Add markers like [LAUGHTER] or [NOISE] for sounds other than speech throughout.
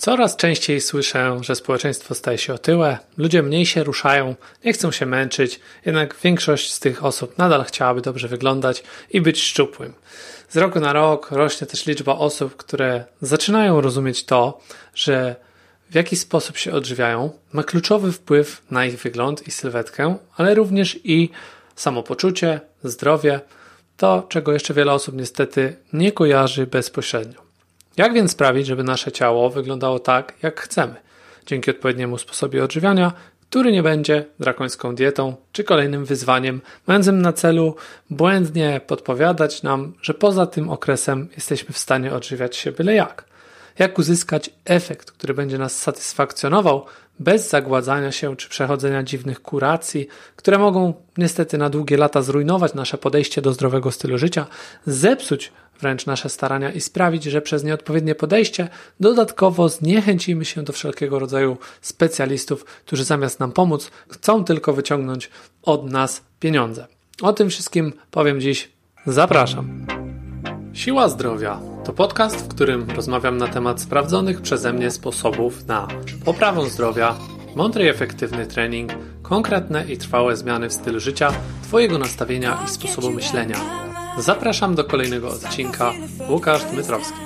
Coraz częściej słyszę, że społeczeństwo staje się otyłe, ludzie mniej się ruszają, nie chcą się męczyć, jednak większość z tych osób nadal chciałaby dobrze wyglądać i być szczupłym. Z roku na rok rośnie też liczba osób, które zaczynają rozumieć to, że w jaki sposób się odżywiają ma kluczowy wpływ na ich wygląd i sylwetkę, ale również i samopoczucie, zdrowie, to czego jeszcze wiele osób niestety nie kojarzy bezpośrednio. Jak więc sprawić, żeby nasze ciało wyglądało tak, jak chcemy? Dzięki odpowiedniemu sposobie odżywiania, który nie będzie drakońską dietą czy kolejnym wyzwaniem, mającym na celu błędnie podpowiadać nam, że poza tym okresem jesteśmy w stanie odżywiać się byle jak. Jak uzyskać efekt, który będzie nas satysfakcjonował bez zagładzania się czy przechodzenia dziwnych kuracji, które mogą niestety na długie lata zrujnować nasze podejście do zdrowego stylu życia, zepsuć wręcz nasze starania i sprawić, że przez nieodpowiednie podejście dodatkowo zniechęcimy się do wszelkiego rodzaju specjalistów, którzy zamiast nam pomóc, chcą tylko wyciągnąć od nas pieniądze. O tym wszystkim powiem dziś. Zapraszam. Siła zdrowia to podcast, w którym rozmawiam na temat sprawdzonych przeze mnie sposobów na poprawę zdrowia, mądry i efektywny trening, konkretne i trwałe zmiany w stylu życia, Twojego nastawienia i sposobu myślenia. Zapraszam do kolejnego odcinka. Łukasz Dmytrowski.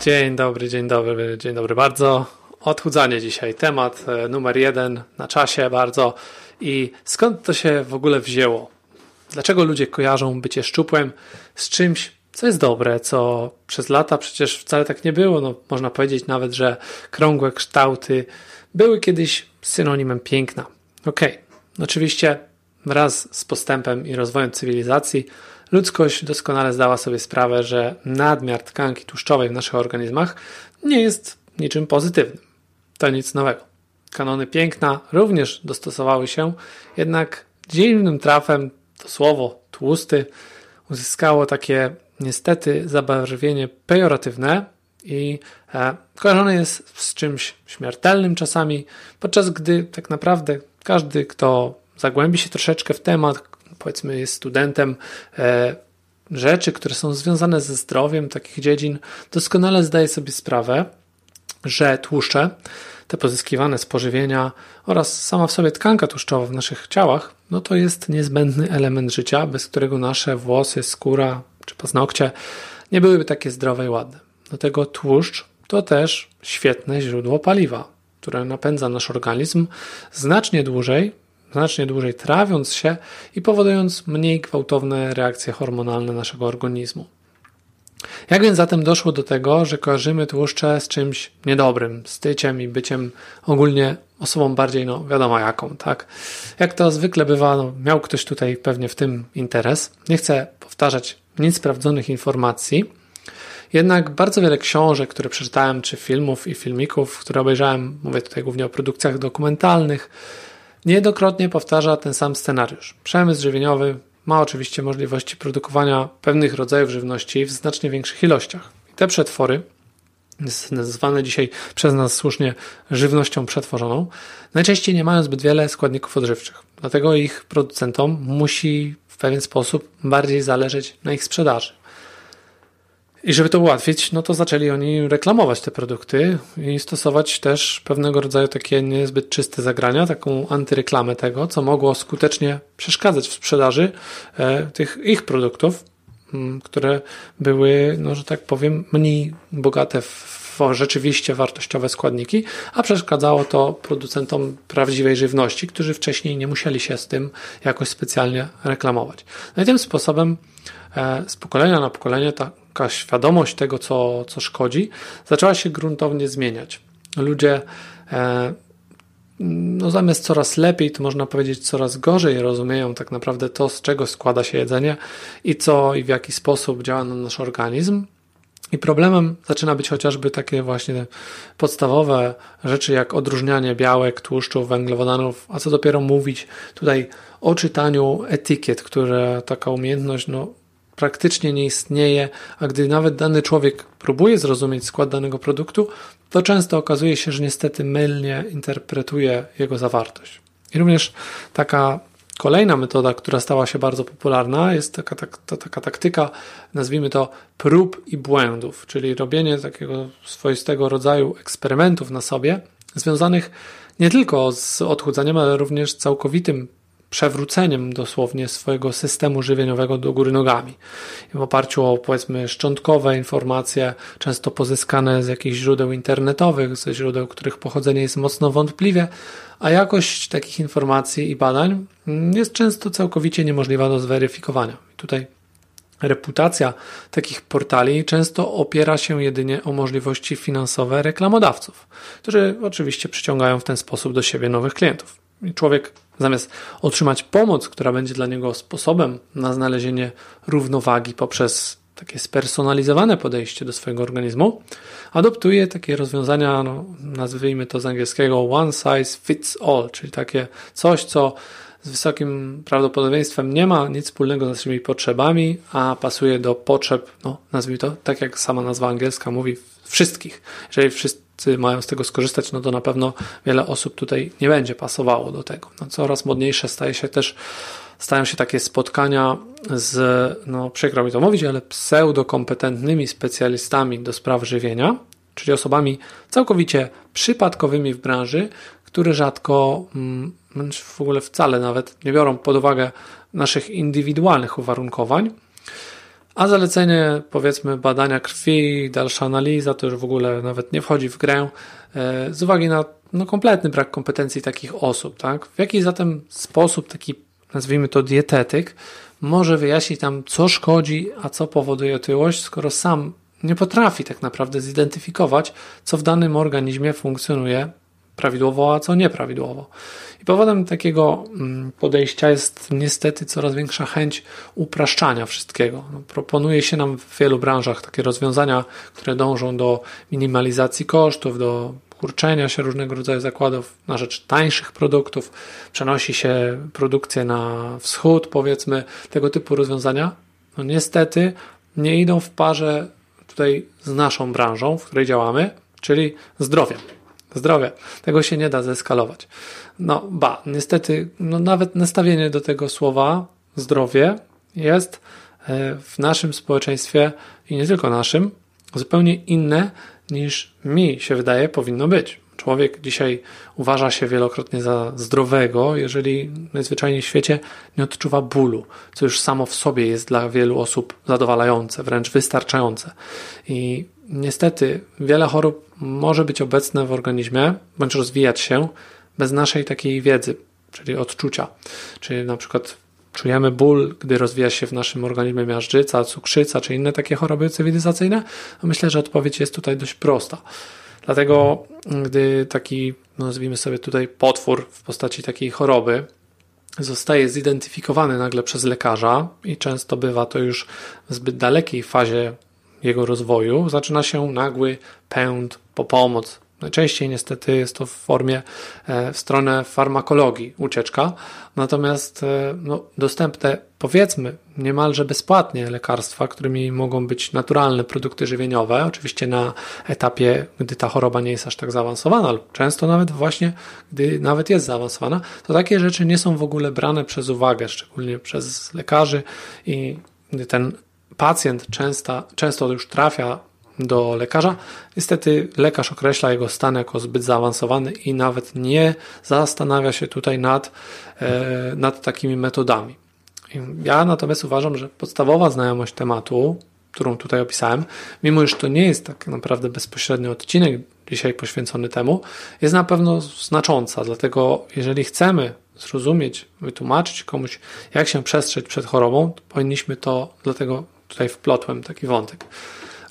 Dzień dobry, dzień dobry, dzień dobry bardzo. Odchudzanie dzisiaj temat e, numer jeden na czasie bardzo. I skąd to się w ogóle wzięło? Dlaczego ludzie kojarzą bycie szczupłym z czymś, co jest dobre, co przez lata przecież wcale tak nie było. No, można powiedzieć nawet, że krągłe kształty były kiedyś synonimem piękna. Okej, okay. oczywiście wraz z postępem i rozwojem cywilizacji ludzkość doskonale zdała sobie sprawę, że nadmiar tkanki tłuszczowej w naszych organizmach nie jest niczym pozytywnym. To nic nowego. Kanony piękna również dostosowały się, jednak dziwnym trafem to słowo tłusty uzyskało takie niestety zabarwienie pejoratywne i e, kojarzone jest z czymś śmiertelnym czasami, podczas gdy tak naprawdę każdy, kto zagłębi się troszeczkę w temat, powiedzmy jest studentem e, rzeczy, które są związane ze zdrowiem takich dziedzin, doskonale zdaje sobie sprawę, że tłuszcze, te pozyskiwane z pożywienia oraz sama w sobie tkanka tłuszczowa w naszych ciałach, no to jest niezbędny element życia, bez którego nasze włosy, skóra czy paznokcie nie byłyby takie zdrowe i ładne. Do tego tłuszcz to też świetne źródło paliwa, które napędza nasz organizm znacznie dłużej, znacznie dłużej trawiąc się i powodując mniej gwałtowne reakcje hormonalne naszego organizmu. Jak więc zatem doszło do tego, że kojarzymy tłuszcze z czymś niedobrym, z tyciem i byciem ogólnie osobą bardziej, no wiadomo jaką, tak? Jak to zwykle bywa, no, miał ktoś tutaj pewnie w tym interes. Nie chcę powtarzać nic sprawdzonych informacji, jednak bardzo wiele książek, które przeczytałem, czy filmów i filmików, które obejrzałem, mówię tutaj głównie o produkcjach dokumentalnych, niejednokrotnie powtarza ten sam scenariusz. Przemysł żywieniowy ma oczywiście możliwości produkowania pewnych rodzajów żywności w znacznie większych ilościach. I te przetwory, zwane dzisiaj przez nas słusznie żywnością przetworzoną, najczęściej nie mają zbyt wiele składników odżywczych. Dlatego ich producentom musi w pewien sposób bardziej zależeć na ich sprzedaży. I żeby to ułatwić, no to zaczęli oni reklamować te produkty i stosować też pewnego rodzaju takie niezbyt czyste zagrania, taką antyreklamę tego, co mogło skutecznie przeszkadzać w sprzedaży e, tych ich produktów, mm, które były, no że tak powiem, mniej bogate w rzeczywiście wartościowe składniki, a przeszkadzało to producentom prawdziwej żywności, którzy wcześniej nie musieli się z tym jakoś specjalnie reklamować. No i tym sposobem e, z pokolenia na pokolenie ta taka świadomość tego, co, co szkodzi, zaczęła się gruntownie zmieniać. Ludzie e, no zamiast coraz lepiej, to można powiedzieć coraz gorzej rozumieją tak naprawdę to, z czego składa się jedzenie i co i w jaki sposób działa na nasz organizm. I problemem zaczyna być chociażby takie właśnie podstawowe rzeczy jak odróżnianie białek, tłuszczów, węglowodanów, a co dopiero mówić tutaj o czytaniu etykiet, które taka umiejętność no, praktycznie nie istnieje, a gdy nawet dany człowiek próbuje zrozumieć skład danego produktu, to często okazuje się, że niestety mylnie interpretuje jego zawartość. I również taka Kolejna metoda, która stała się bardzo popularna, jest taka, taka, taka taktyka, nazwijmy to prób i błędów, czyli robienie takiego swoistego rodzaju eksperymentów na sobie, związanych nie tylko z odchudzaniem, ale również całkowitym przewróceniem dosłownie swojego systemu żywieniowego do góry nogami. W oparciu o powiedzmy szczątkowe informacje, często pozyskane z jakichś źródeł internetowych, ze źródeł, których pochodzenie jest mocno wątpliwie, a jakość takich informacji i badań jest często całkowicie niemożliwa do zweryfikowania. I tutaj reputacja takich portali często opiera się jedynie o możliwości finansowe reklamodawców, którzy oczywiście przyciągają w ten sposób do siebie nowych klientów. I człowiek zamiast otrzymać pomoc, która będzie dla niego sposobem na znalezienie równowagi poprzez takie spersonalizowane podejście do swojego organizmu, adoptuje takie rozwiązania, no, nazwijmy to z angielskiego one size fits all, czyli takie coś, co z wysokim prawdopodobieństwem nie ma nic wspólnego z naszymi potrzebami, a pasuje do potrzeb, no, nazwijmy to, tak jak sama nazwa angielska mówi, wszystkich. Jeżeli wszyscy mają z tego skorzystać, no to na pewno wiele osób tutaj nie będzie pasowało do tego. No, coraz modniejsze staje się też stają się takie spotkania z, no przykro mi to mówić, ale pseudokompetentnymi specjalistami do spraw żywienia, czyli osobami całkowicie przypadkowymi w branży, które rzadko, mm, w ogóle wcale nawet nie biorą pod uwagę naszych indywidualnych uwarunkowań, a zalecenie, powiedzmy, badania krwi, dalsza analiza, to już w ogóle nawet nie wchodzi w grę, e, z uwagi na no, kompletny brak kompetencji takich osób. Tak? W jaki zatem sposób taki, nazwijmy to, dietetyk może wyjaśnić tam, co szkodzi, a co powoduje otyłość, skoro sam nie potrafi tak naprawdę zidentyfikować, co w danym organizmie funkcjonuje prawidłowo, a co nieprawidłowo. I powodem takiego mm, podejścia jest niestety coraz większa chęć upraszczania wszystkiego. No, proponuje się nam w wielu branżach takie rozwiązania, które dążą do minimalizacji kosztów, do kurczenia się różnego rodzaju zakładów na rzecz tańszych produktów, przenosi się produkcję na wschód, powiedzmy, tego typu rozwiązania. No niestety nie idą w parze tutaj z naszą branżą, w której działamy, czyli zdrowiem. Zdrowie. Tego się nie da zeskalować. No, ba, niestety, no nawet nastawienie do tego słowa zdrowie jest e, w naszym społeczeństwie i nie tylko naszym zupełnie inne niż mi się wydaje powinno być. Człowiek dzisiaj uważa się wielokrotnie za zdrowego, jeżeli najzwyczajniej w świecie nie odczuwa bólu, co już samo w sobie jest dla wielu osób zadowalające, wręcz wystarczające. I niestety wiele chorób może być obecne w organizmie bądź rozwijać się bez naszej takiej wiedzy, czyli odczucia. Czyli na przykład czujemy ból, gdy rozwija się w naszym organizmie miażdżyca, cukrzyca czy inne takie choroby cywilizacyjne? No myślę, że odpowiedź jest tutaj dość prosta. Dlatego, gdy taki, no nazwijmy sobie tutaj potwór w postaci takiej choroby, zostaje zidentyfikowany nagle przez lekarza i często bywa to już w zbyt dalekiej fazie jego rozwoju, zaczyna się nagły pęd po pomoc. Najczęściej niestety jest to w formie e, w stronę farmakologii ucieczka, natomiast e, no, dostępne powiedzmy niemalże bezpłatnie lekarstwa, którymi mogą być naturalne produkty żywieniowe, oczywiście na etapie, gdy ta choroba nie jest aż tak zaawansowana, lub często nawet właśnie, gdy nawet jest zaawansowana, to takie rzeczy nie są w ogóle brane przez uwagę, szczególnie przez lekarzy i gdy ten pacjent często, często już trafia do lekarza, niestety lekarz określa jego stan jako zbyt zaawansowany i nawet nie zastanawia się tutaj nad, e, nad takimi metodami. Ja natomiast uważam, że podstawowa znajomość tematu, którą tutaj opisałem, mimo iż to nie jest tak naprawdę bezpośredni odcinek dzisiaj poświęcony temu, jest na pewno znacząca. Dlatego, jeżeli chcemy zrozumieć, wytłumaczyć komuś, jak się przestrzec przed chorobą, powinniśmy to dlatego tutaj wplotłem taki wątek.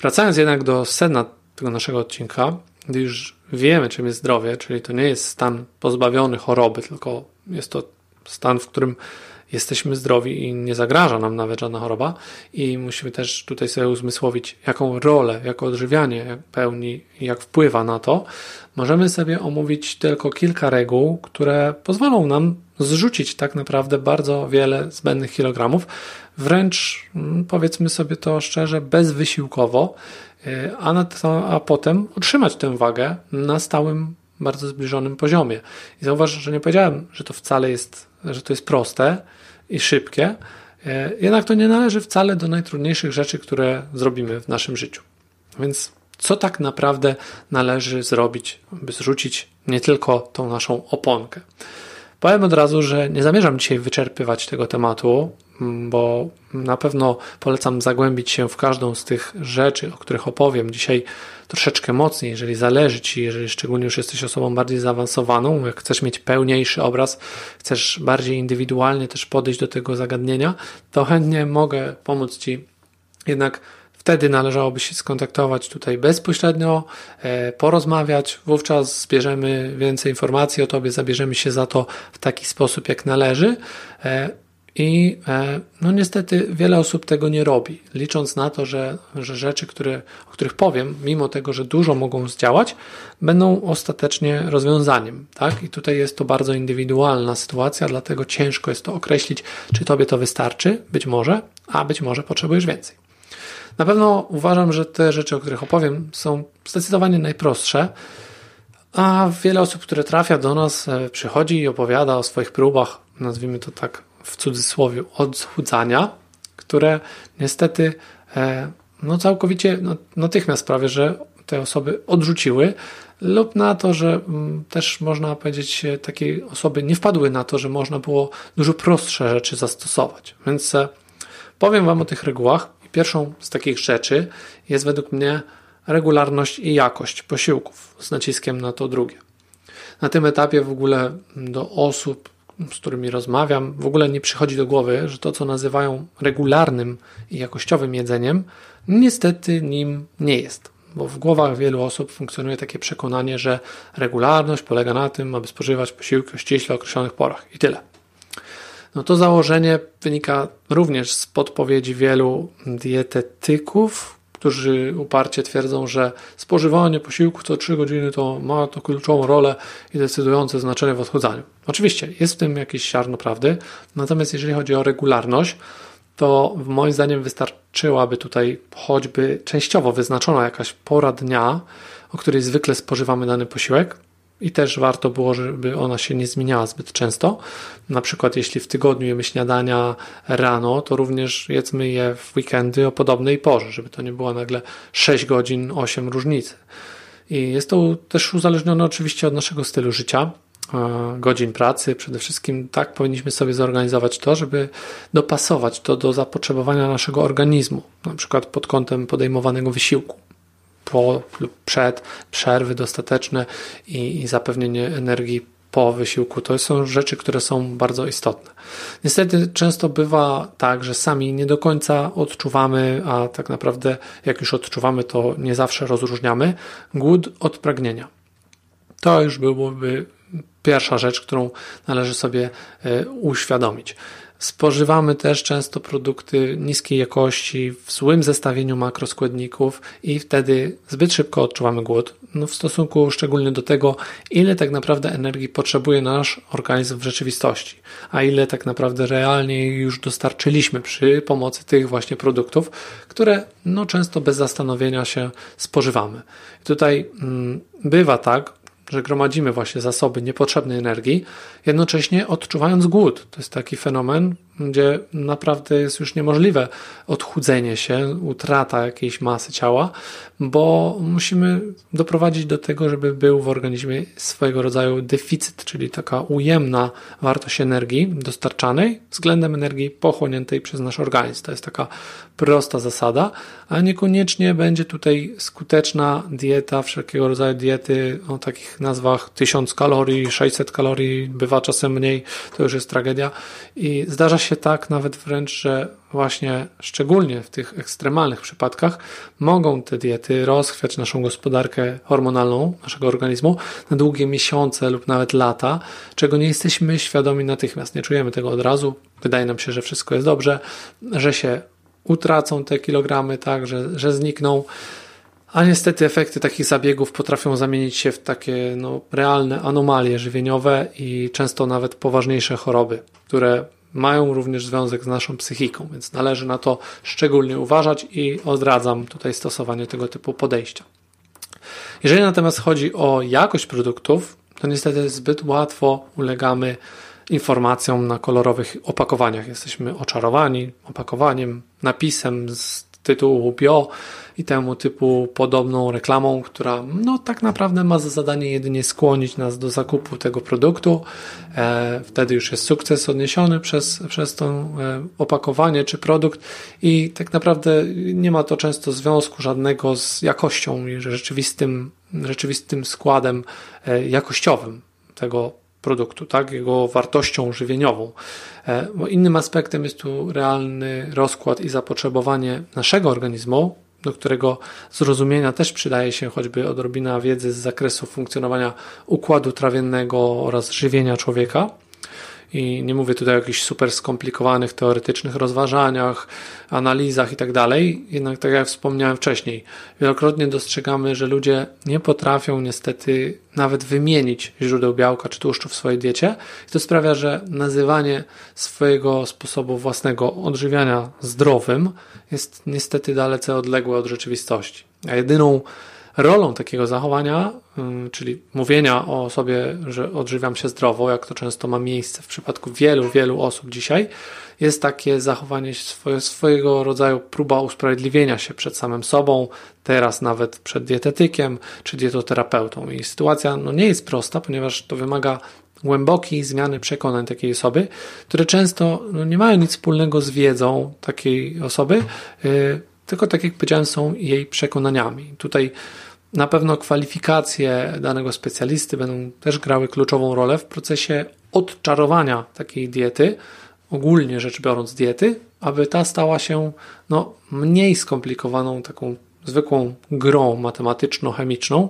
Wracając jednak do sedna tego naszego odcinka, gdy już wiemy, czym jest zdrowie, czyli to nie jest stan pozbawiony choroby, tylko jest to stan, w którym jesteśmy zdrowi i nie zagraża nam nawet żadna choroba i musimy też tutaj sobie uzmysłowić, jaką rolę, jako odżywianie pełni jak wpływa na to, możemy sobie omówić tylko kilka reguł, które pozwolą nam zrzucić tak naprawdę bardzo wiele zbędnych kilogramów, wręcz mm, powiedzmy sobie to szczerze, bezwysiłkowo, y, a, to, a potem utrzymać tę wagę na stałym bardzo zbliżonym poziomie. I zauważ, że nie powiedziałem, że to wcale jest, że to jest proste i szybkie, e, jednak to nie należy wcale do najtrudniejszych rzeczy, które zrobimy w naszym życiu. Więc co tak naprawdę należy zrobić, by zrzucić nie tylko tą naszą oponkę? Powiem od razu, że nie zamierzam dzisiaj wyczerpywać tego tematu, mm, bo na pewno polecam zagłębić się w każdą z tych rzeczy, o których opowiem dzisiaj troszeczkę mocniej, jeżeli zależy Ci, jeżeli szczególnie już jesteś osobą bardziej zaawansowaną, jak chcesz mieć pełniejszy obraz, chcesz bardziej indywidualnie też podejść do tego zagadnienia, to chętnie mogę pomóc Ci jednak Wtedy należałoby się skontaktować tutaj bezpośrednio, e, porozmawiać, wówczas zbierzemy więcej informacji o Tobie, zabierzemy się za to w taki sposób, jak należy. E, I e, no niestety wiele osób tego nie robi, licząc na to, że, że rzeczy, które, o których powiem, mimo tego, że dużo mogą zdziałać, będą ostatecznie rozwiązaniem. Tak? I tutaj jest to bardzo indywidualna sytuacja, dlatego ciężko jest to określić, czy Tobie to wystarczy, być może, a być może potrzebujesz więcej. Na pewno uważam, że te rzeczy, o których opowiem, są zdecydowanie najprostsze, a wiele osób, które trafia do nas, e, przychodzi i opowiada o swoich próbach, nazwijmy to tak w cudzysłowie, odchudzania, które niestety e, no, całkowicie no, natychmiast prawie, że te osoby odrzuciły, lub na to, że mm, też można powiedzieć, takie osoby nie wpadły na to, że można było dużo prostsze rzeczy zastosować. Więc e, powiem Wam o tych regułach, Pierwszą z takich rzeczy jest według mnie regularność i jakość posiłków z naciskiem na to drugie. Na tym etapie w ogóle do osób, z którymi rozmawiam, w ogóle nie przychodzi do głowy, że to, co nazywają regularnym i jakościowym jedzeniem, niestety nim nie jest. Bo w głowach wielu osób funkcjonuje takie przekonanie, że regularność polega na tym, aby spożywać posiłki o ściśle określonych porach i tyle. No to założenie wynika również z podpowiedzi wielu dietetyków, którzy uparcie twierdzą, że spożywanie posiłku co 3 godziny to ma to kluczową rolę i decydujące znaczenie w odchudzaniu. Oczywiście jest w tym jakieś ziarno prawdy, natomiast jeżeli chodzi o regularność, to moim zdaniem wystarczyłaby tutaj choćby częściowo wyznaczona jakaś pora dnia, o której zwykle spożywamy dany posiłek, i też warto było, żeby ona się nie zmieniała zbyt często. Na przykład, jeśli w tygodniu jemy śniadania rano, to również jedzmy je w weekendy o podobnej porze, żeby to nie było nagle 6 godzin, 8 różnicy. I jest to też uzależnione oczywiście od naszego stylu życia, e, godzin pracy. Przede wszystkim tak powinniśmy sobie zorganizować to, żeby dopasować to do zapotrzebowania naszego organizmu, na przykład pod kątem podejmowanego wysiłku po lub przed, przerwy dostateczne i, i zapewnienie energii po wysiłku. To są rzeczy, które są bardzo istotne. Niestety często bywa tak, że sami nie do końca odczuwamy, a tak naprawdę jak już odczuwamy, to nie zawsze rozróżniamy głód od pragnienia. To już byłoby pierwsza rzecz, którą należy sobie e, uświadomić. Spożywamy też często produkty niskiej jakości, w złym zestawieniu makroskładników i wtedy zbyt szybko odczuwamy głód. No w stosunku szczególnie do tego, ile tak naprawdę energii potrzebuje nasz organizm w rzeczywistości, a ile tak naprawdę realnie już dostarczyliśmy przy pomocy tych właśnie produktów, które no często bez zastanowienia się spożywamy. I tutaj mm, bywa tak, że gromadzimy właśnie zasoby niepotrzebnej energii, jednocześnie odczuwając głód. To jest taki fenomen, gdzie naprawdę jest już niemożliwe odchudzenie się, utrata jakiejś masy ciała, bo musimy doprowadzić do tego, żeby był w organizmie swojego rodzaju deficyt, czyli taka ujemna wartość energii dostarczanej względem energii pochłoniętej przez nasz organizm. To jest taka prosta zasada, a niekoniecznie będzie tutaj skuteczna dieta, wszelkiego rodzaju diety o takich nazwach 1000 kalorii, 600 kalorii, bywa czasem mniej, to już jest tragedia i zdarza się się tak nawet wręcz, że właśnie szczególnie w tych ekstremalnych przypadkach mogą te diety rozchwiać naszą gospodarkę hormonalną naszego organizmu na długie miesiące lub nawet lata, czego nie jesteśmy świadomi natychmiast. Nie czujemy tego od razu. Wydaje nam się, że wszystko jest dobrze, że się utracą te kilogramy, tak, że, że znikną. A niestety efekty takich zabiegów potrafią zamienić się w takie no, realne anomalie żywieniowe i często nawet poważniejsze choroby, które mają również związek z naszą psychiką, więc należy na to szczególnie uważać i odradzam tutaj stosowanie tego typu podejścia. Jeżeli natomiast chodzi o jakość produktów, to niestety zbyt łatwo ulegamy informacjom na kolorowych opakowaniach. Jesteśmy oczarowani opakowaniem, napisem z tytułu bio i temu typu podobną reklamą, która no tak naprawdę ma za zadanie jedynie skłonić nas do zakupu tego produktu. E, wtedy już jest sukces odniesiony przez, przez to e, opakowanie czy produkt i tak naprawdę nie ma to często związku żadnego z jakością i rzeczywistym, rzeczywistym składem e, jakościowym tego produktu, tak, jego wartością żywieniową. E, bo innym aspektem jest tu realny rozkład i zapotrzebowanie naszego organizmu, do którego zrozumienia też przydaje się choćby odrobina wiedzy z zakresu funkcjonowania układu trawiennego oraz żywienia człowieka. I nie mówię tutaj o jakichś super skomplikowanych teoretycznych rozważaniach, analizach i tak. Jednak, tak jak wspomniałem wcześniej, wielokrotnie dostrzegamy, że ludzie nie potrafią niestety nawet wymienić źródeł białka czy tłuszczu w swojej diecie. I to sprawia, że nazywanie swojego sposobu własnego odżywiania zdrowym jest niestety dalece odległe od rzeczywistości. A jedyną rolą takiego zachowania, y, czyli mówienia o sobie, że odżywiam się zdrowo, jak to często ma miejsce w przypadku wielu, wielu osób dzisiaj, jest takie zachowanie swoje, swojego rodzaju próba usprawiedliwienia się przed samym sobą, teraz nawet przed dietetykiem czy dietoterapeutą. I sytuacja no, nie jest prosta, ponieważ to wymaga głębokiej zmiany przekonań takiej osoby, które często no, nie mają nic wspólnego z wiedzą takiej osoby, yy, tylko tak jak powiedziałem, są jej przekonaniami. Tutaj na pewno kwalifikacje danego specjalisty będą też grały kluczową rolę w procesie odczarowania takiej diety, ogólnie rzecz biorąc diety, aby ta stała się no, mniej skomplikowaną, taką zwykłą grą matematyczno-chemiczną,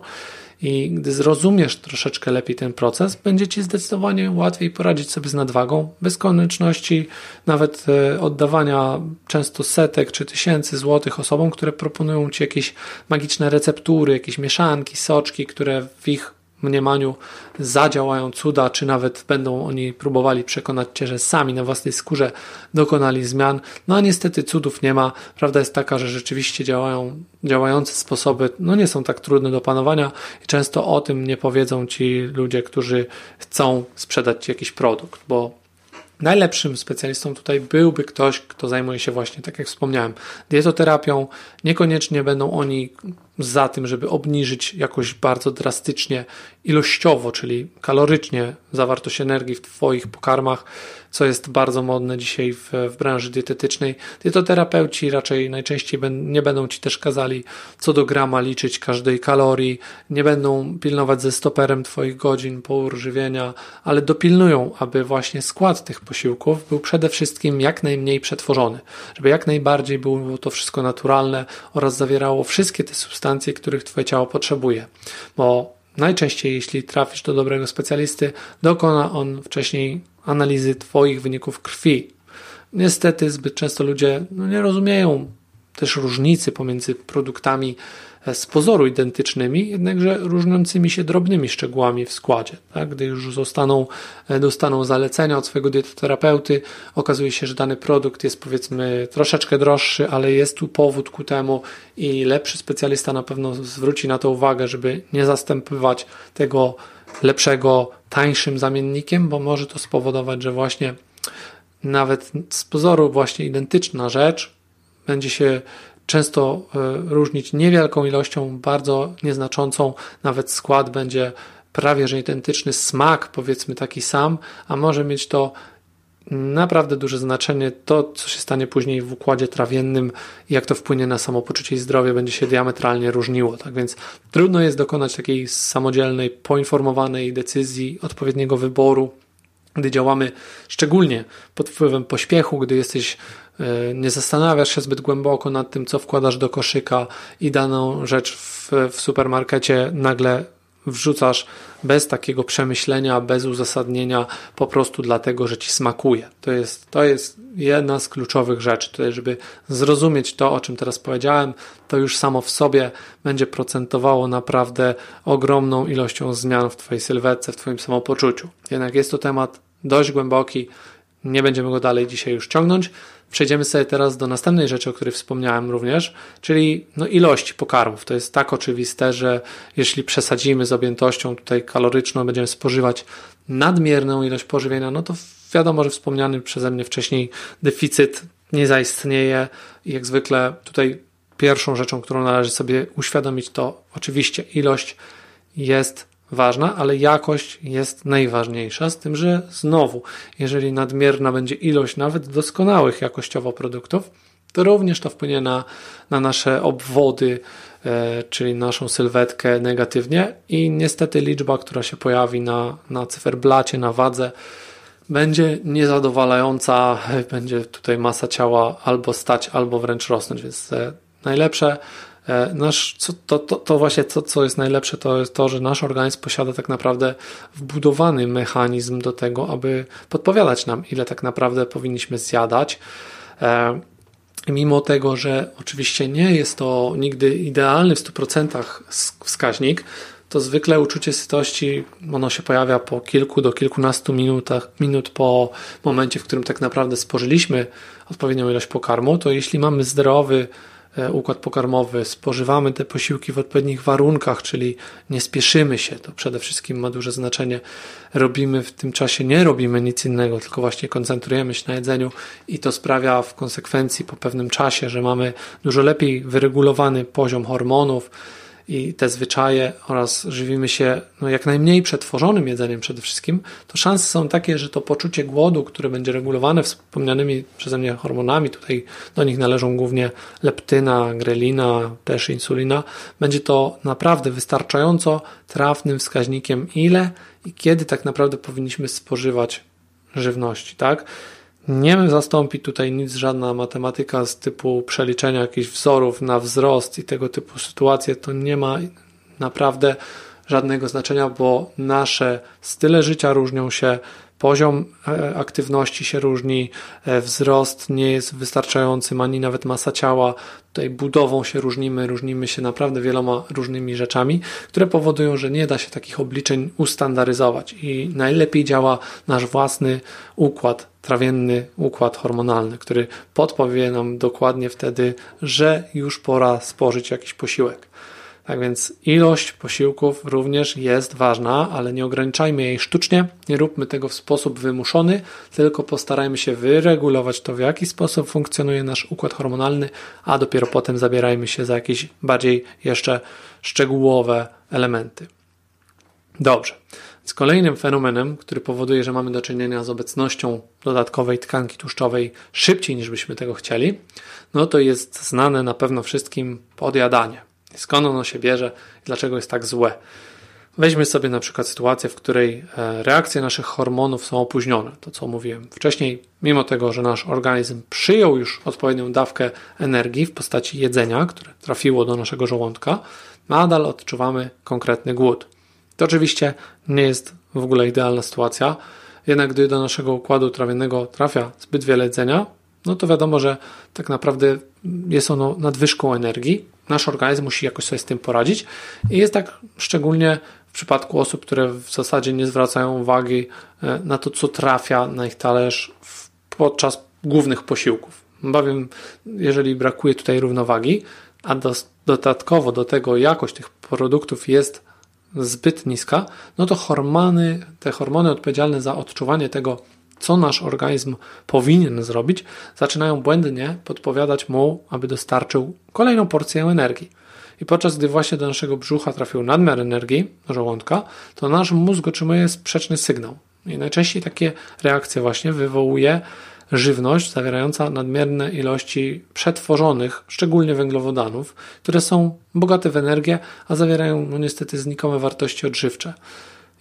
i gdy zrozumiesz troszeczkę lepiej ten proces, będzie ci zdecydowanie łatwiej poradzić sobie z nadwagą, bez konieczności nawet e, oddawania często setek czy tysięcy złotych osobom, które proponują ci jakieś magiczne receptury, jakieś mieszanki, soczki, które w ich mniemaniu zadziałają cuda, czy nawet będą oni próbowali przekonać cię, że sami na własnej skórze dokonali zmian. No a niestety cudów nie ma. Prawda jest taka, że rzeczywiście działają, działające sposoby no nie są tak trudne do panowania i często o tym nie powiedzą ci ludzie, którzy chcą sprzedać ci jakiś produkt, bo Najlepszym specjalistą tutaj byłby ktoś, kto zajmuje się właśnie, tak jak wspomniałem, dietoterapią. Niekoniecznie będą oni za tym, żeby obniżyć jakoś bardzo drastycznie ilościowo, czyli kalorycznie zawartość energii w Twoich pokarmach, co jest bardzo modne dzisiaj w, w branży dietetycznej. Dietoterapeuci raczej najczęściej ben, nie będą Ci też kazali co do grama liczyć każdej kalorii, nie będą pilnować ze stoperem Twoich godzin po żywienia, ale dopilnują, aby właśnie skład tych posiłków był przede wszystkim jak najmniej przetworzony, żeby jak najbardziej było to wszystko naturalne oraz zawierało wszystkie te substancje, których Twoje ciało potrzebuje. Bo najczęściej, jeśli trafisz do dobrego specjalisty, dokona on wcześniej analizy Twoich wyników krwi. Niestety, zbyt często ludzie no, nie rozumieją też różnicy pomiędzy produktami z pozoru identycznymi, jednakże różniącymi się drobnymi szczegółami w składzie. Tak? Gdy już zostaną, dostaną zalecenia od swojego dietoterapeuty, okazuje się, że dany produkt jest powiedzmy troszeczkę droższy, ale jest tu powód ku temu i lepszy specjalista na pewno zwróci na to uwagę, żeby nie zastępować tego lepszego, tańszym zamiennikiem, bo może to spowodować, że właśnie nawet z pozoru właśnie identyczna rzecz będzie się często e, różnić niewielką ilością, bardzo nieznaczącą, nawet skład będzie prawie że identyczny, smak powiedzmy taki sam, a może mieć to naprawdę duże znaczenie to, co się stanie później w układzie trawiennym jak to wpłynie na samopoczucie i zdrowie, będzie się diametralnie różniło. Tak więc trudno jest dokonać takiej samodzielnej, poinformowanej decyzji, odpowiedniego wyboru, gdy działamy szczególnie pod wpływem pośpiechu, gdy jesteś nie zastanawiasz się zbyt głęboko nad tym, co wkładasz do koszyka i daną rzecz w, w supermarkecie nagle wrzucasz bez takiego przemyślenia, bez uzasadnienia, po prostu dlatego, że ci smakuje. To jest, to jest jedna z kluczowych rzeczy. Tutaj, żeby zrozumieć to, o czym teraz powiedziałem, to już samo w sobie będzie procentowało naprawdę ogromną ilością zmian w Twojej sylwetce, w Twoim samopoczuciu. Jednak jest to temat dość głęboki, nie będziemy go dalej dzisiaj już ciągnąć. przejdziemy sobie teraz do następnej rzeczy, o której wspomniałem również, czyli no, ilość pokarmów. To jest tak oczywiste, że jeśli przesadzimy z objętością tutaj kaloryczną, będziemy spożywać nadmierną ilość pożywienia, no to wiadomo, że wspomniany przeze mnie wcześniej deficyt nie zaistnieje i jak zwykle tutaj pierwszą rzeczą, którą należy sobie uświadomić, to oczywiście ilość jest ważna, ale jakość jest najważniejsza, z tym, że znowu, jeżeli nadmierna będzie ilość nawet doskonałych jakościowo produktów, to również to wpłynie na, na nasze obwody, e, czyli naszą sylwetkę negatywnie i niestety liczba, która się pojawi na, na cyferblacie, na wadze, będzie niezadowalająca, [LAUGHS] będzie tutaj masa ciała albo stać, albo wręcz rosnąć, więc najlepsze nasz, co, to, to, to właśnie to, co jest najlepsze, to jest to, że nasz organizm posiada tak naprawdę wbudowany mechanizm do tego, aby podpowiadać nam, ile tak naprawdę powinniśmy zjadać. E, mimo tego, że oczywiście nie jest to nigdy idealny w 100% wskaźnik, to zwykle uczucie sytości ono się pojawia po kilku do kilkunastu minutach, minut po momencie, w którym tak naprawdę spożyliśmy odpowiednią ilość pokarmu, to jeśli mamy zdrowy E, układ pokarmowy, spożywamy te posiłki w odpowiednich warunkach, czyli nie spieszymy się, to przede wszystkim ma duże znaczenie. Robimy w tym czasie, nie robimy nic innego, tylko właśnie koncentrujemy się na jedzeniu i to sprawia w konsekwencji po pewnym czasie, że mamy dużo lepiej wyregulowany poziom hormonów, i te zwyczaje oraz żywimy się no, jak najmniej przetworzonym jedzeniem przede wszystkim, to szanse są takie, że to poczucie głodu, które będzie regulowane wspomnianymi przeze mnie hormonami, tutaj do nich należą głównie leptyna, grelina, też insulina, będzie to naprawdę wystarczająco trafnym wskaźnikiem, ile i kiedy tak naprawdę powinniśmy spożywać żywności, tak? Nie zastąpi tutaj nic żadna matematyka z typu przeliczenia jakichś wzorów na wzrost i tego typu sytuacje. To nie ma naprawdę żadnego znaczenia, bo nasze style życia różnią się, poziom e, aktywności się różni, e, wzrost nie jest wystarczający, ani nawet masa ciała. Tutaj budową się różnimy, różnimy się naprawdę wieloma różnymi rzeczami, które powodują, że nie da się takich obliczeń ustandaryzować i najlepiej działa nasz własny układ trawienny, układ hormonalny, który podpowie nam dokładnie wtedy, że już pora spożyć jakiś posiłek. Tak więc ilość posiłków również jest ważna, ale nie ograniczajmy jej sztucznie, nie róbmy tego w sposób wymuszony, tylko postarajmy się wyregulować to, w jaki sposób funkcjonuje nasz układ hormonalny, a dopiero potem zabierajmy się za jakieś bardziej jeszcze szczegółowe elementy. Dobrze. Z kolejnym fenomenem, który powoduje, że mamy do czynienia z obecnością dodatkowej tkanki tłuszczowej szybciej niż byśmy tego chcieli, no to jest znane na pewno wszystkim podjadanie. Skąd ono się bierze dlaczego jest tak złe? Weźmy sobie na przykład sytuację, w której e, reakcje naszych hormonów są opóźnione. To, co mówiłem wcześniej, mimo tego, że nasz organizm przyjął już odpowiednią dawkę energii w postaci jedzenia, które trafiło do naszego żołądka, nadal odczuwamy konkretny głód. To oczywiście nie jest w ogóle idealna sytuacja, jednak gdy do naszego układu trawiennego trafia zbyt wiele jedzenia, no to wiadomo, że tak naprawdę jest ono nadwyżką energii. Nasz organizm musi jakoś sobie z tym poradzić i jest tak szczególnie w przypadku osób, które w zasadzie nie zwracają uwagi e, na to, co trafia na ich talerz podczas głównych posiłków. Bowiem, jeżeli brakuje tutaj równowagi, a dodatkowo do tego jakość tych produktów jest zbyt niska, no to hormony, te hormony odpowiedzialne za odczuwanie tego, co nasz organizm powinien zrobić, zaczynają błędnie podpowiadać mu, aby dostarczył kolejną porcję energii. I podczas gdy właśnie do naszego brzucha trafił nadmiar energii, żołądka, to nasz mózg otrzymuje sprzeczny sygnał. I najczęściej takie reakcje właśnie wywołuje żywność zawierająca nadmierne ilości przetworzonych, szczególnie węglowodanów, które są bogate w energię, a zawierają no niestety znikome wartości odżywcze.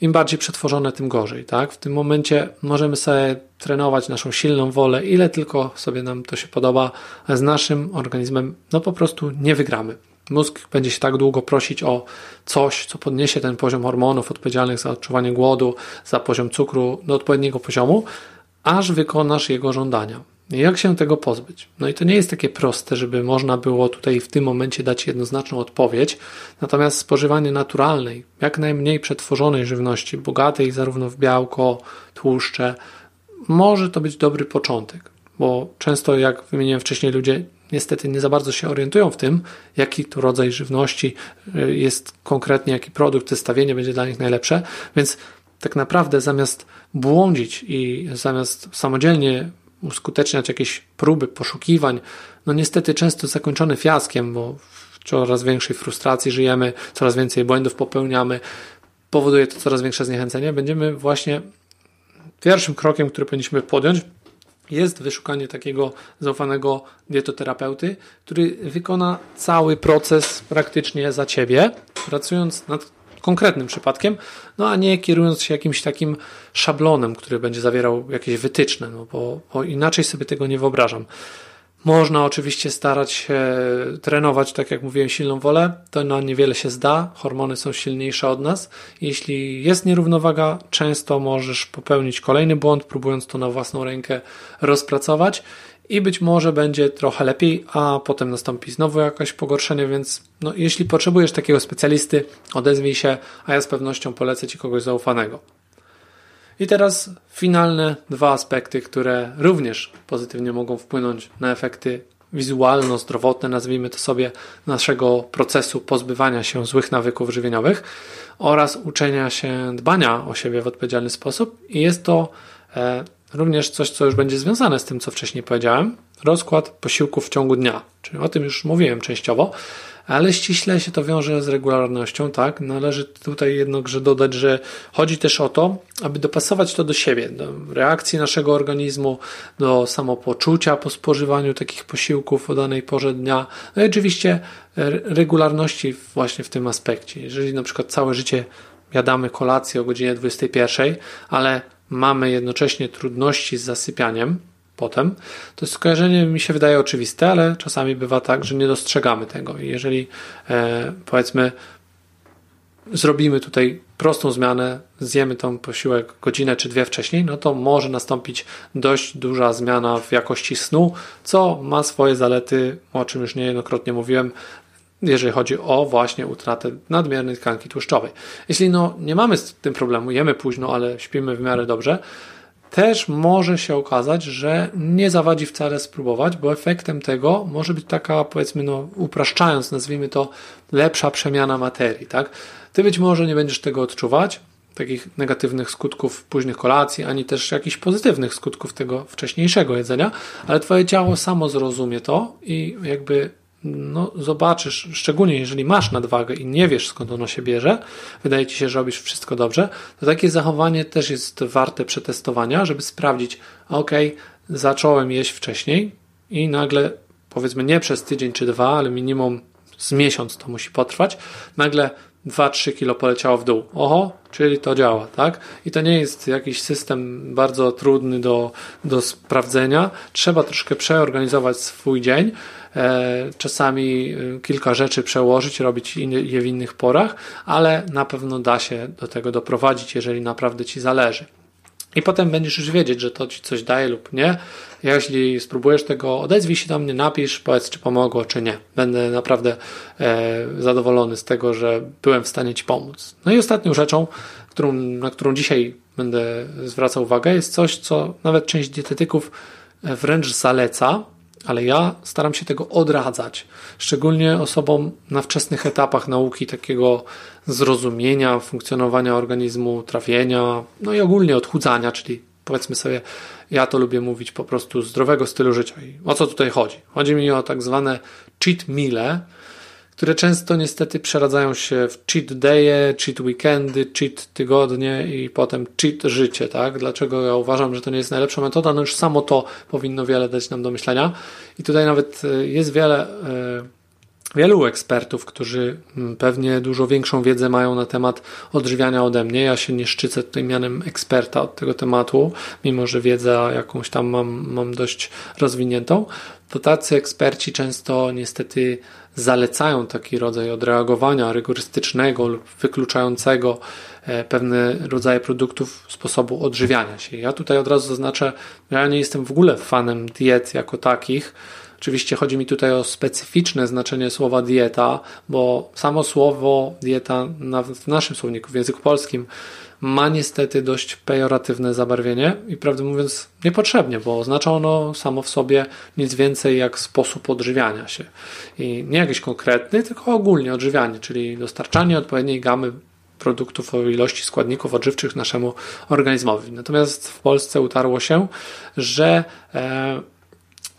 Im bardziej przetworzone, tym gorzej. Tak? W tym momencie możemy sobie trenować naszą silną wolę, ile tylko sobie nam to się podoba, a z naszym organizmem no po prostu nie wygramy. Mózg będzie się tak długo prosić o coś, co podniesie ten poziom hormonów odpowiedzialnych za odczuwanie głodu, za poziom cukru do odpowiedniego poziomu, aż wykonasz jego żądania. Jak się tego pozbyć? No i to nie jest takie proste, żeby można było tutaj w tym momencie dać jednoznaczną odpowiedź. Natomiast spożywanie naturalnej, jak najmniej przetworzonej żywności, bogatej zarówno w białko, tłuszcze, może to być dobry początek. bo często, jak wymieniłem wcześniej, ludzie niestety nie za bardzo się orientują w tym, jaki to rodzaj żywności y, jest konkretnie, jaki produkt, zestawienie będzie dla nich najlepsze, więc tak naprawdę zamiast błądzić i zamiast samodzielnie uskuteczniać jakieś próby poszukiwań, no niestety często zakończone fiaskiem, bo w coraz większej frustracji żyjemy, coraz więcej błędów popełniamy, powoduje to coraz większe zniechęcenie, będziemy właśnie pierwszym krokiem, który powinniśmy podjąć, jest wyszukanie takiego zaufanego dietoterapeuty, który wykona cały proces praktycznie za ciebie, pracując nad konkretnym przypadkiem, no a nie kierując się jakimś takim szablonem, który będzie zawierał jakieś wytyczne, no bo, bo inaczej sobie tego nie wyobrażam. Można oczywiście starać się trenować, tak jak mówiłem, silną wolę. To na niewiele się zda. Hormony są silniejsze od nas. Jeśli jest nierównowaga, często możesz popełnić kolejny błąd, próbując to na własną rękę rozpracować i być może będzie trochę lepiej, a potem nastąpi znowu jakieś pogorszenie, więc no, jeśli potrzebujesz takiego specjalisty, odezwij się, a ja z pewnością polecę Ci kogoś zaufanego. I teraz finalne dwa aspekty, które również pozytywnie mogą wpłynąć na efekty wizualno-zdrowotne, nazwijmy to sobie, naszego procesu pozbywania się złych nawyków żywieniowych oraz uczenia się dbania o siebie w odpowiedzialny sposób. I jest to e, również coś, co już będzie związane z tym, co wcześniej powiedziałem, rozkład posiłków w ciągu dnia. Czyli o tym już mówiłem częściowo, ale ściśle się to wiąże z regularnością, tak? Należy tutaj jednakże dodać, że chodzi też o to, aby dopasować to do siebie, do reakcji naszego organizmu, do samopoczucia po spożywaniu takich posiłków o danej porze dnia, no i oczywiście regularności właśnie w tym aspekcie. Jeżeli na przykład całe życie jadamy kolację o godzinie 21, ale mamy jednocześnie trudności z zasypianiem, potem. To skojarzenie mi się wydaje oczywiste, ale czasami bywa tak, że nie dostrzegamy tego. I jeżeli e, powiedzmy zrobimy tutaj prostą zmianę, zjemy tą posiłek godzinę czy dwie wcześniej, no to może nastąpić dość duża zmiana w jakości snu, co ma swoje zalety, o czym już niejednokrotnie mówiłem, jeżeli chodzi o właśnie utratę nadmiernej tkanki tłuszczowej. Jeśli no, nie mamy z tym problemu, jemy późno, ale śpimy w miarę dobrze, też może się okazać, że nie zawadzi wcale spróbować, bo efektem tego może być taka, powiedzmy, no, upraszczając, nazwijmy to, lepsza przemiana materii, tak? Ty być może nie będziesz tego odczuwać, takich negatywnych skutków późnych kolacji, ani też jakichś pozytywnych skutków tego wcześniejszego jedzenia, ale twoje ciało samo zrozumie to i jakby no, zobaczysz, szczególnie jeżeli masz nadwagę i nie wiesz skąd ona się bierze, wydaje ci się, że robisz wszystko dobrze, to takie zachowanie też jest warte przetestowania, żeby sprawdzić, ok, zacząłem jeść wcześniej i nagle, powiedzmy nie przez tydzień czy dwa, ale minimum z miesiąc to musi potrwać, nagle 2-3 kilo poleciało w dół. Oho, czyli to działa, tak? I to nie jest jakiś system bardzo trudny do, do sprawdzenia. Trzeba troszkę przeorganizować swój dzień, czasami e, kilka rzeczy przełożyć, robić je w innych porach, ale na pewno da się do tego doprowadzić, jeżeli naprawdę Ci zależy. I potem będziesz już wiedzieć, że to ci coś daje lub nie. Jeśli spróbujesz tego, odezwij się do mnie, napisz, powiedz, czy pomogło, czy nie. Będę naprawdę e, zadowolony z tego, że byłem w stanie ci pomóc. No i ostatnią rzeczą, którą, na którą dzisiaj będę zwracał uwagę, jest coś, co nawet część dietetyków e, wręcz zaleca, ale ja staram się tego odradzać, szczególnie osobom na wczesnych etapach nauki takiego zrozumienia funkcjonowania organizmu, trawienia, no i ogólnie odchudzania, czyli powiedzmy sobie, ja to lubię mówić po prostu zdrowego stylu życia. I o co tutaj chodzi? Chodzi mi o tak zwane cheat meale, które często niestety przeradzają się w cheat daye, cheat weekendy, cheat tygodnie i potem cheat życie, tak? Dlaczego ja uważam, że to nie jest najlepsza metoda? No już samo to powinno wiele dać nam do myślenia. I tutaj nawet e, jest wiele, e, wielu ekspertów, którzy mm, pewnie dużo większą wiedzę mają na temat odżywiania ode mnie. Ja się nie szczycę tutaj mianem eksperta od tego tematu, mimo że wiedzę jakąś tam mam, mam dość rozwiniętą. To tacy eksperci często niestety zalecają taki rodzaj odreagowania rygorystycznego lub wykluczającego e, pewne rodzaje produktów sposobu odżywiania się. Ja tutaj od razu zaznaczę, ja nie jestem w ogóle fanem diet jako takich, Oczywiście chodzi mi tutaj o specyficzne znaczenie słowa dieta, bo samo słowo dieta w naszym słowniku, w języku polskim, ma niestety dość pejoratywne zabarwienie i prawdę mówiąc niepotrzebnie, bo oznacza ono samo w sobie nic więcej jak sposób odżywiania się. I nie jakiś konkretny, tylko ogólnie odżywianie, czyli dostarczanie odpowiedniej gamy produktów o ilości składników odżywczych naszemu organizmowi. Natomiast w Polsce utarło się, że e,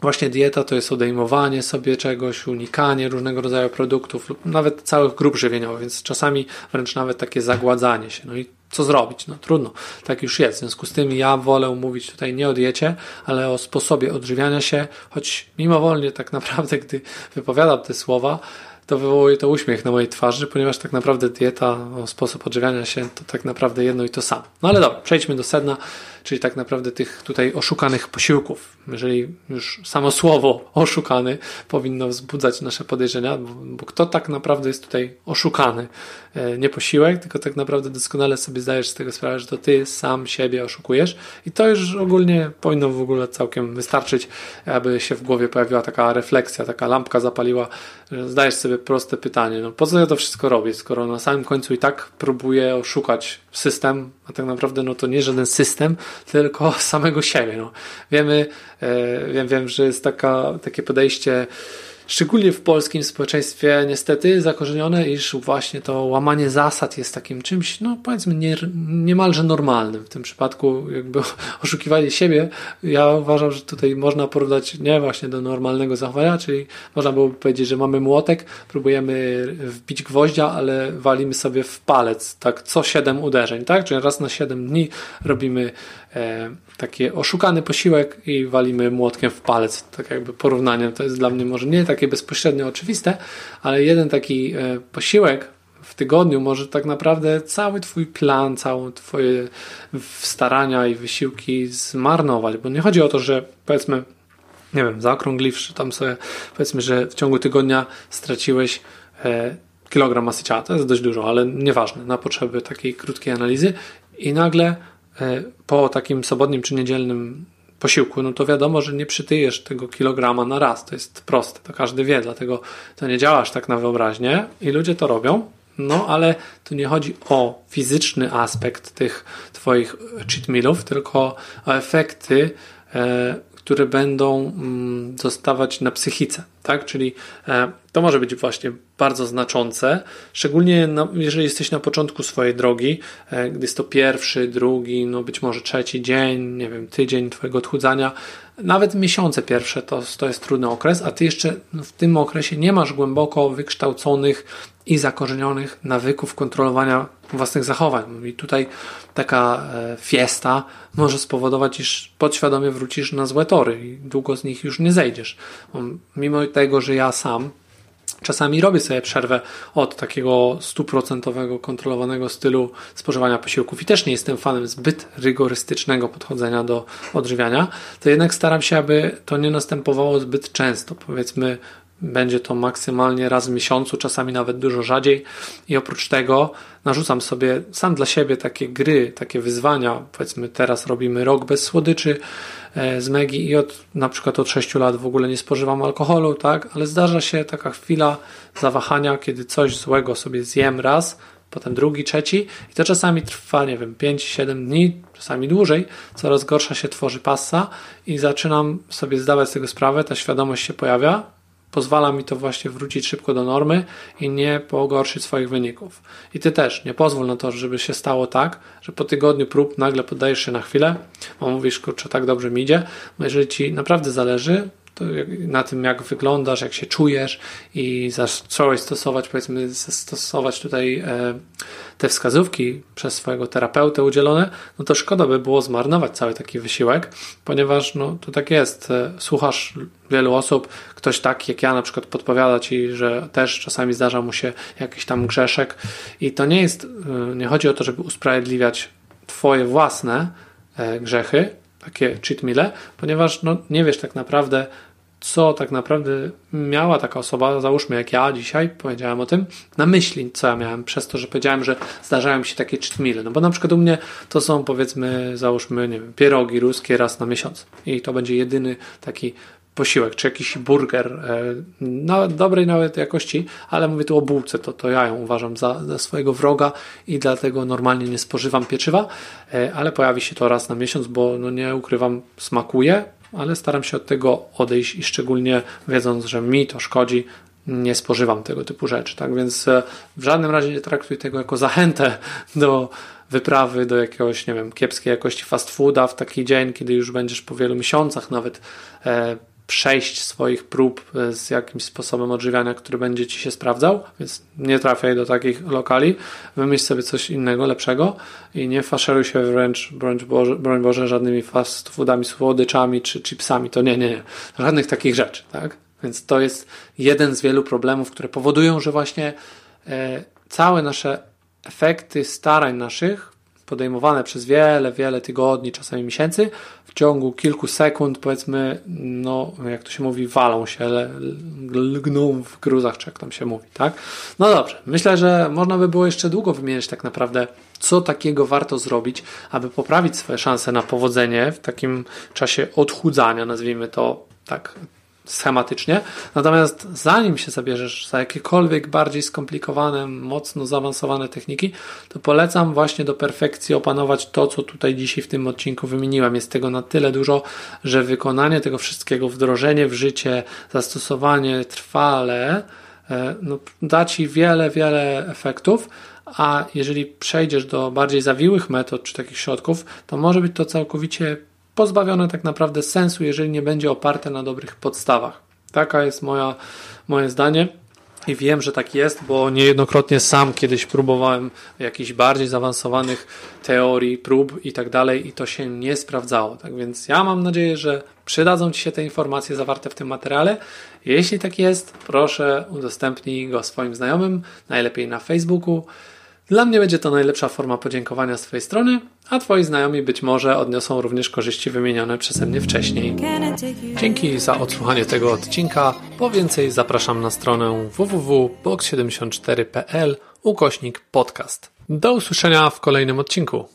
Właśnie dieta to jest odejmowanie sobie czegoś, unikanie różnego rodzaju produktów lub nawet całych grup żywieniowych, więc czasami wręcz nawet takie zagładzanie się. No i co zrobić? No trudno, tak już jest. W związku z tym ja wolę mówić tutaj nie o diecie, ale o sposobie odżywiania się, choć mimowolnie tak [LAUGHS] naprawdę, gdy wypowiadam te słowa, to wywołuje to uśmiech na mojej twarzy, ponieważ tak naprawdę dieta, sposób odżywiania się to tak naprawdę jedno i to samo. No ale dobra, przejdźmy do sedna czyli tak naprawdę tych tutaj oszukanych posiłków. Jeżeli już samo słowo oszukany powinno wzbudzać nasze podejrzenia, bo, bo kto tak naprawdę jest tutaj oszukany? E, nie posiłek, tylko tak naprawdę doskonale sobie zdajesz z tego sprawę, że to ty sam siebie oszukujesz i to już ogólnie powinno w ogóle całkiem wystarczyć, aby się w głowie pojawiła taka refleksja, taka lampka zapaliła, że zdajesz sobie proste pytanie, no po co ja to wszystko robię, skoro na samym końcu i tak próbuję oszukać system, a tak naprawdę no to nie żaden system, tylko samego siebie. No. Wiemy, e, wiem, wiem, że jest taka, takie podejście szczególnie w polskim społeczeństwie niestety zakorzenione, iż właśnie to łamanie zasad jest takim czymś, no powiedzmy, nie, niemalże normalnym. W tym przypadku jakby [LAUGHS] oszukiwanie siebie, ja uważam, że tutaj można porównać nie właśnie do normalnego zachowania, czyli można byłoby powiedzieć, że mamy młotek, próbujemy wbić gwoździa, ale walimy sobie w palec, tak, co 7 uderzeń, tak? Czyli raz na 7 dni robimy e, taki oszukany posiłek i walimy młotkiem w palec. Tak jakby porównaniem. To jest dla mnie może nie takie bezpośrednio oczywiste, ale jeden taki e, posiłek w tygodniu może tak naprawdę cały Twój plan, całe Twoje starania i wysiłki zmarnować. Bo nie chodzi o to, że powiedzmy, nie wiem, zaokrągliwszy tam sobie, powiedzmy, że w ciągu tygodnia straciłeś e, kilogram masy ciała. To jest dość dużo, ale nieważne, na potrzeby takiej krótkiej analizy i nagle po takim sobotnim czy niedzielnym posiłku, no to wiadomo, że nie przytyjesz tego kilograma na raz. To jest proste, to każdy wie, dlatego to nie działasz tak na wyobraźnię i ludzie to robią. No, ale tu nie chodzi o fizyczny aspekt tych Twoich cheat mealów, tylko o efekty, e, które będą mm, zostawać na psychice, tak? Czyli e, to może być właśnie bardzo znaczące, szczególnie jeżeli jesteś na początku swojej drogi, e, gdy jest to pierwszy, drugi, no być może trzeci dzień, nie wiem, tydzień Twojego odchudzania, nawet miesiące pierwsze to, to jest trudny okres, a Ty jeszcze w tym okresie nie masz głęboko wykształconych i zakorzenionych nawyków kontrolowania własnych zachowań. I tutaj taka e, fiesta może spowodować, iż podświadomie wrócisz na złe tory i długo z nich już nie zejdziesz. Mimo tego, że ja sam Czasami robię sobie przerwę od takiego stuprocentowego kontrolowanego stylu spożywania posiłków i też nie jestem fanem zbyt rygorystycznego podchodzenia do odżywiania, to jednak staram się, aby to nie następowało zbyt często. Powiedzmy, będzie to maksymalnie raz w miesiącu, czasami nawet dużo rzadziej. I oprócz tego narzucam sobie sam dla siebie takie gry, takie wyzwania. Powiedzmy, teraz robimy rok bez słodyczy e, z Megi i od na przykład od 6 lat w ogóle nie spożywam alkoholu, tak? Ale zdarza się taka chwila zawahania, kiedy coś złego sobie zjem raz, potem drugi, trzeci i to czasami trwa, nie wiem, 5-7 dni, czasami dłużej, coraz gorsza się tworzy passa i zaczynam sobie zdawać z tego sprawę, ta świadomość się pojawia, pozwala mi to właśnie wrócić szybko do normy i nie pogorszyć swoich wyników. I ty też nie pozwól na to, żeby się stało tak, że po tygodniu prób nagle poddajesz się na chwilę, bo mówisz, kurczę, tak dobrze mi idzie, bo jeżeli ci naprawdę zależy, na tym, jak wyglądasz, jak się czujesz i zacząłeś stosować, powiedzmy, stosować tutaj e, te wskazówki przez swojego terapeutę udzielone, no to szkoda by było zmarnować cały taki wysiłek, ponieważ no, to tak jest. E, słuchasz wielu osób, ktoś tak jak ja na przykład podpowiada ci, że też czasami zdarza mu się jakiś tam grzeszek i to nie jest, e, nie chodzi o to, żeby usprawiedliwiać twoje własne grzechy, takie cheat meale, ponieważ no, nie wiesz tak naprawdę, co tak naprawdę miała taka osoba, załóżmy jak ja dzisiaj powiedziałem o tym, na myśli, co ja miałem przez to, że powiedziałem, że zdarzają się takie czytmile. No bo na przykład u mnie to są powiedzmy, załóżmy, nie wiem, pierogi ruskie raz na miesiąc i to będzie jedyny taki posiłek, czy jakiś burger na dobrej nawet jakości, ale mówię tu o bułce, to, to ja ją uważam za, za swojego wroga i dlatego normalnie nie spożywam pieczywa, e, ale pojawi się to raz na miesiąc, bo no nie ukrywam, smakuje, ale staram się od tego odejść i szczególnie wiedząc, że mi to szkodzi, nie spożywam tego typu rzeczy. Tak więc e, w żadnym razie nie traktuj tego jako zachętę [LAUGHS] do wyprawy do jakiegoś, nie wiem, kiepskiej jakości fast fooda w taki dzień, kiedy już będziesz po wielu miesiącach nawet e, przejść swoich prób e, z jakimś sposobem odżywiania, który będzie ci się sprawdzał, więc nie trafiaj do takich lokali, wymyśl sobie coś innego, lepszego i nie faszeruj się wręcz, broń Boże, broń Boże żadnymi fast foodami, słodyczami czy chipsami, to nie, nie, nie, żadnych takich rzeczy, tak? Więc to jest jeden z wielu problemów, które powodują, że właśnie e, całe nasze efekty starań naszych, podejmowane przez wiele, wiele tygodni, czasami miesięcy, w ciągu kilku sekund, powiedzmy, no, jak to się mówi, walą się, lgną w gruzach, czy jak tam się mówi, tak? No dobrze, myślę, że można by było jeszcze długo wymieniać tak naprawdę, co takiego warto zrobić, aby poprawić swoje szanse na powodzenie w takim czasie odchudzania, nazwijmy to tak schematycznie. Natomiast zanim się zabierzesz za jakiekolwiek bardziej skomplikowane, mocno zaawansowane techniki, to polecam właśnie do perfekcji opanować to, co tutaj dzisiaj w tym odcinku wymieniłem. Jest tego na tyle dużo, że wykonanie tego wszystkiego, wdrożenie w życie, zastosowanie trwale, e, no, da ci wiele, wiele efektów. A jeżeli przejdziesz do bardziej zawiłych metod czy takich środków, to może być to całkowicie pozbawione tak naprawdę sensu, jeżeli nie będzie oparte na dobrych podstawach. Taka jest moja, moje zdanie. I wiem, że tak jest, bo niejednokrotnie sam kiedyś próbowałem jakichś bardziej zaawansowanych teorii, prób i tak dalej, i to się nie sprawdzało. Tak więc ja mam nadzieję, że przydadzą Ci się te informacje zawarte w tym materiale. Jeśli tak jest, proszę udostępnij go swoim znajomym, najlepiej na Facebooku. Dla mnie będzie to najlepsza forma podziękowania z Twojej strony, a Twoi znajomi być może odniosą również korzyści wymienione przeze mnie wcześniej. Dzięki za odsłuchanie tego odcinka. Po więcej zapraszam na stronę www.box74.pl ukośnik podcast. Do usłyszenia w kolejnym odcinku.